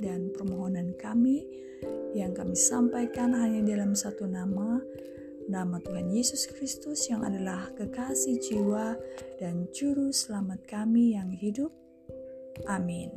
Dan permohonan kami yang kami sampaikan hanya dalam satu nama, nama Tuhan Yesus Kristus yang adalah kekasih jiwa dan juru selamat kami yang hidup. Amin.